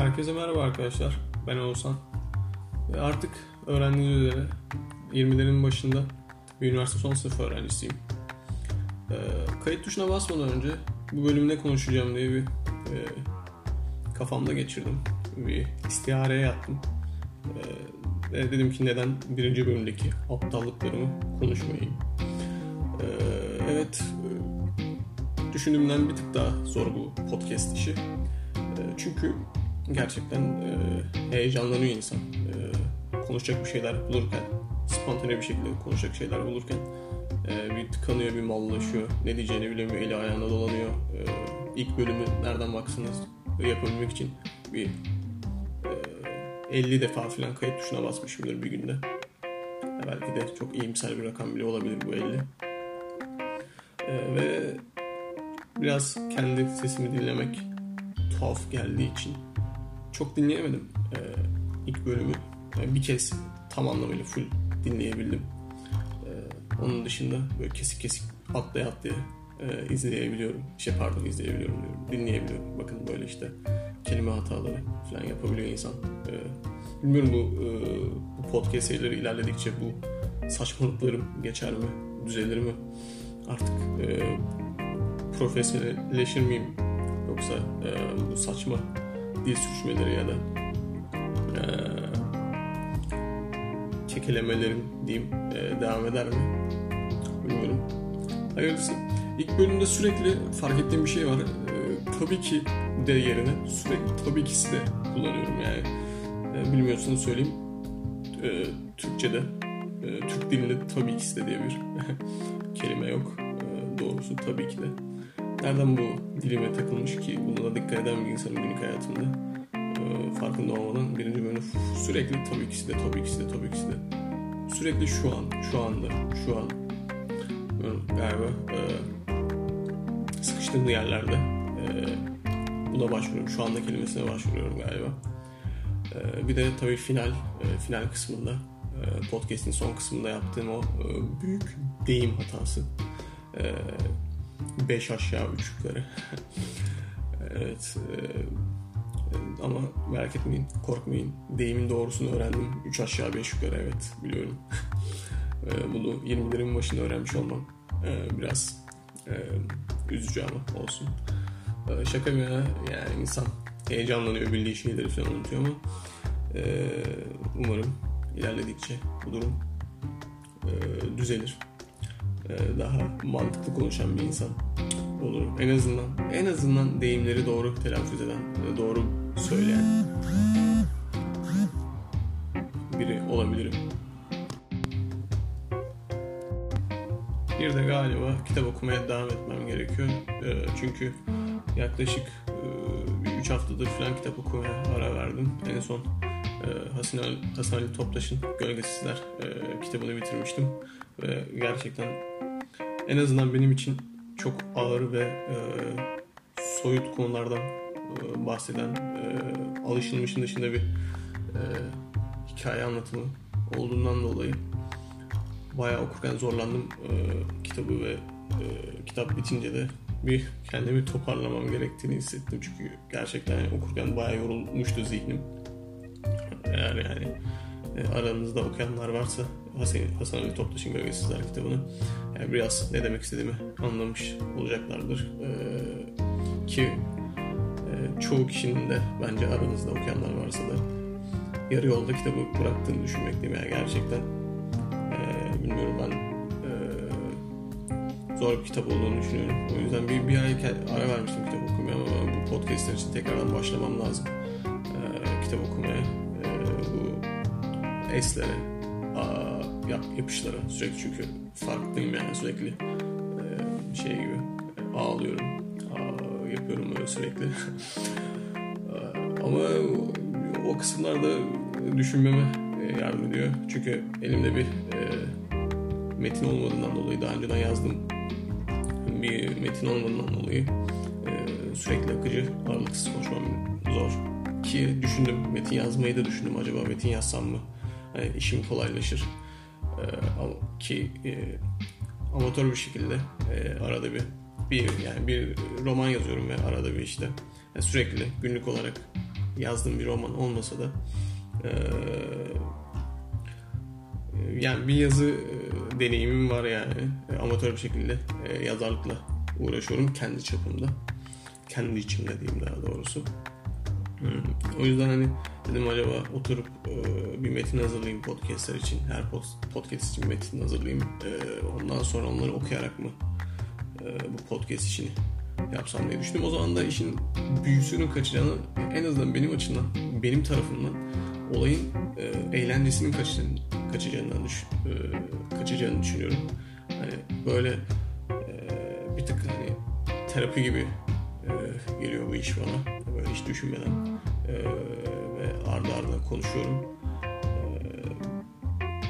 Herkese merhaba arkadaşlar. Ben Oğuzhan. Ve artık öğrendiğiniz üzere 20'lerin başında bir üniversite son sınıf öğrencisiyim. Ee, kayıt tuşuna basmadan önce bu bölüm ne konuşacağım diye bir e, kafamda geçirdim. Bir istihareye yattım. Ee, ve dedim ki neden birinci bölümdeki aptallıklarımı konuşmayayım. Ee, evet, e, düşündüğümden bir tık daha zor bu podcast işi. E, çünkü gerçekten e, heyecanlanıyor insan. E, konuşacak bir şeyler bulurken, spontane bir şekilde konuşacak şeyler bulurken e, bir tıkanıyor, bir mallaşıyor. Ne diyeceğini bilemiyor, eli ayağına dolanıyor. E, ilk bölümü nereden baksanız yapabilmek için bir e, 50 defa falan kayıt tuşuna basmışımdır bir günde. E, belki de çok iyimser bir rakam bile olabilir bu 50. E, ve biraz kendi sesimi dinlemek tuhaf geldiği için çok dinleyemedim ee, ilk bölümü. Yani bir kez tam anlamıyla full dinleyebildim. Ee, onun dışında böyle kesik kesik atlaya atlaya e, izleyebiliyorum. Şey pardon izleyebiliyorum diyorum. Dinleyebiliyorum. Bakın böyle işte kelime hataları falan yapabiliyor insan. Ee, bilmiyorum bu, e, bu podcast serileri ilerledikçe bu saçmalıklarım geçer mi? Düzelir mi? Artık e, profesyonelleşir miyim? Yoksa e, bu saçma dil sürçmeleri ya da e, kekelemelerim diyeyim e, devam eder mi? Bilmiyorum. Hayırlısı. İlk bölümde sürekli fark ettiğim bir şey var. E, tabii ki de yerine sürekli tabii kisi de kullanıyorum yani. E, bilmiyorsanız söyleyeyim. E, Türkçe'de, e, Türk dilinde tabii kisi de diye bir kelime yok. E, doğrusu tabii ki de. Nereden bu dilime takılmış ki buna da dikkat eden bir insanın günlük hayatında e, farkında olmadan birinci bölümde sürekli tabii ki de tabii ki de tabii ki de sürekli şu an, şu anda, şu an galiba e, sıkıştığım yerlerde e, buna başvuruyorum. Şu anda kelimesine başvuruyorum galiba. E, bir de tabii final, e, final kısmında podcast'in son kısmında yaptığım o büyük deyim hatası. E, 5 aşağı 3 yukarı. evet. E, ama merak etmeyin, korkmayın. Deyimin doğrusunu öğrendim. 3 aşağı 5 yukarı evet biliyorum. e, bunu 20'lerin başında öğrenmiş olmam e, biraz e, üzücü ama olsun. E, şaka bir yana yani insan heyecanlanıyor bildiği şeyleri falan unutuyor ama e, umarım ilerledikçe bu durum e, düzelir daha mantıklı konuşan bir insan olurum. En azından en azından deyimleri doğru telaffuz eden, doğru söyleyen biri olabilirim. Bir de galiba kitap okumaya devam etmem gerekiyor. Çünkü yaklaşık 3 haftadır falan kitap okumaya ara verdim. En son Hasan Ali, Hasan Ali Toptaş'ın Gölgesizler kitabını bitirmiştim. Ve gerçekten en azından benim için çok ağır ve e, soyut konulardan e, bahseden e, alışılmışın dışında bir e, hikaye anlatımı olduğundan dolayı bayağı okurken zorlandım. E, kitabı ve e, kitap bitince de bir kendimi toparlamam gerektiğini hissettim. Çünkü gerçekten okurken bayağı yorulmuştu zihnim. Eğer yani e, aranızda okuyanlar varsa Hasan, Hasan Ali Toptaş'ın Gölgesizler kitabını yani biraz ne demek istediğimi anlamış olacaklardır. Ee, ki e, çoğu kişinin de bence aranızda okuyanlar varsa da yarı yolda kitabı bıraktığını düşünmekteyim. Yani gerçekten e, bilmiyorum ben e, zor bir kitap olduğunu düşünüyorum. O yüzden bir, bir ay ara vermiştim kitap okumaya ama bu podcastler için tekrardan başlamam lazım. E, kitap okumaya. E, bu eslere, yap, yapışlara sürekli çünkü farklıyım yani sürekli e, şey gibi ağlıyorum Aa, yapıyorum öyle sürekli. Ama o kısımlarda düşünmeme yardım ediyor. Çünkü elimde bir e, metin olmadığından dolayı daha önceden yazdım. Bir metin olmadığından dolayı e, sürekli akıcı ağırlıksız konuşmam zor ki düşündüm. Metin yazmayı da düşündüm. Acaba metin yazsam mı yani işim kolaylaşır ee, ki e, amatör bir şekilde e, arada bir bir yani bir roman yazıyorum ve arada bir işte yani sürekli günlük olarak yazdığım bir roman olmasa da e, yani bir yazı e, deneyimim var yani. E, amatör bir şekilde e, yazarlıkla uğraşıyorum kendi çapımda. Kendi içimde diyeyim daha doğrusu. Hmm. O yüzden hani dedim acaba oturup bir metin hazırlayayım podcastler için. Her podcast için metin hazırlayayım. Ondan sonra onları okuyarak mı bu podcast işini yapsam diye düşündüm. O zaman da işin büyüsünün kaçacağını en azından benim açımdan, benim tarafımdan olayın eğlencesinin kaçacağını, kaçacağından düş, kaçacağını düşünüyorum. Hani böyle bir tık hani terapi gibi geliyor bu iş bana. Böyle hiç düşünmeden ve ardı ardına konuşuyorum.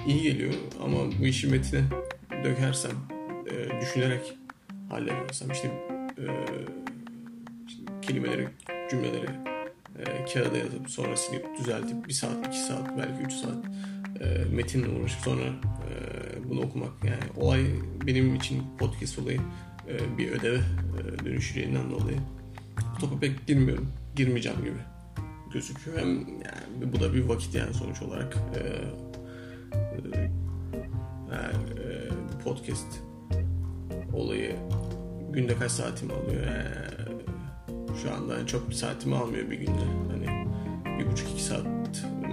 İyi geliyor ama bu işi metine dökersem, düşünerek halledersem işte, işte kelimeleri, cümleleri e, kağıda yazıp sonra silip düzeltip bir saat, iki saat, belki üç saat e, metinle uğraşıp sonra e, bunu okumak yani olay benim için podcast olayı e, bir ödeve e, dönüşeceğinden dolayı topa pek girmiyorum. Girmeyeceğim gibi gözüküyor. Hem yani bu da bir vakit yani sonuç olarak e, e, e, podcast olayı günde kaç saatimi alıyor? Yani şu anda çok bir saatimi almıyor bir günde. Hani bir buçuk iki saat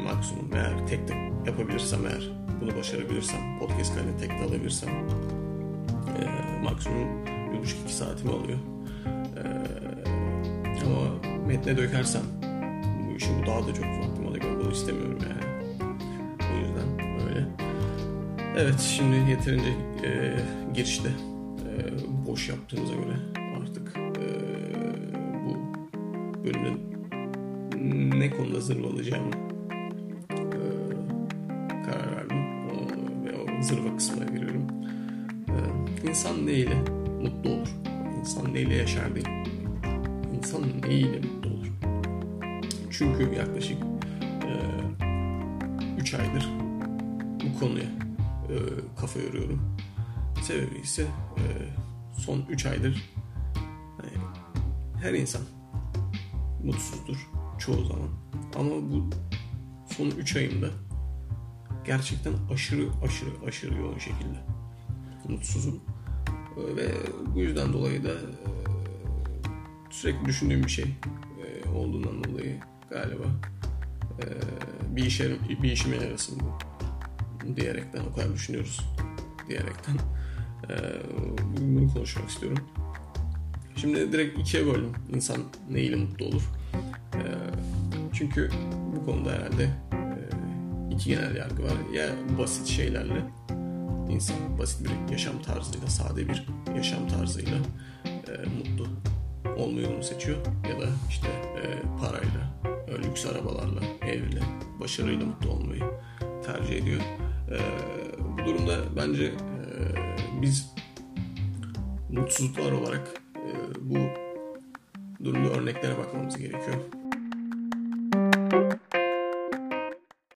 maksimum. Eğer tek tek yapabilirsem eğer bunu başarabilirsem podcast kaydını tek de alabilirsem e, maksimum bir buçuk iki saatimi alıyor. E, ama metne dökersem bu işi bu daha da çok vaktimi alıyor. Bunu istemiyorum yani. O yüzden öyle. Evet şimdi yeterince e, girişte e, boş yaptığımıza göre artık e, bu bölümde ne konuda zırvalayacağımı e, karar verdim. O, ve o zırva kısmına giriyorum. E, insan neyle mutlu olur? İnsan neyle yaşar değil. İnsan neyle mutlu olur? Çünkü yaklaşık 3 e, aydır bu konuya e, kafa yoruyorum. Sebebi ise e, son 3 aydır hani, her insan mutsuzdur çoğu zaman. Ama bu son 3 ayımda gerçekten aşırı aşırı aşırı yoğun şekilde mutsuzum. Ve bu yüzden dolayı da e, sürekli düşündüğüm bir şey e, olduğundan dolayı galiba e, bir işe bir işime yarasın bu diyerekten o kadar düşünüyoruz diyerekten bunu konuşmak istiyorum. Şimdi direkt ikiye böldüm. İnsan neyle mutlu olur? Çünkü bu konuda herhalde iki genel yargı var. Ya basit şeylerle insan basit bir yaşam tarzıyla, sade bir yaşam tarzıyla mutlu olmayı mu seçiyor ya da işte parayla, lüks arabalarla, evle, başarıyla mutlu olmayı tercih ediyor. bu durumda bence biz mutsuzluklar olarak bu durumda örneklere bakmamız gerekiyor.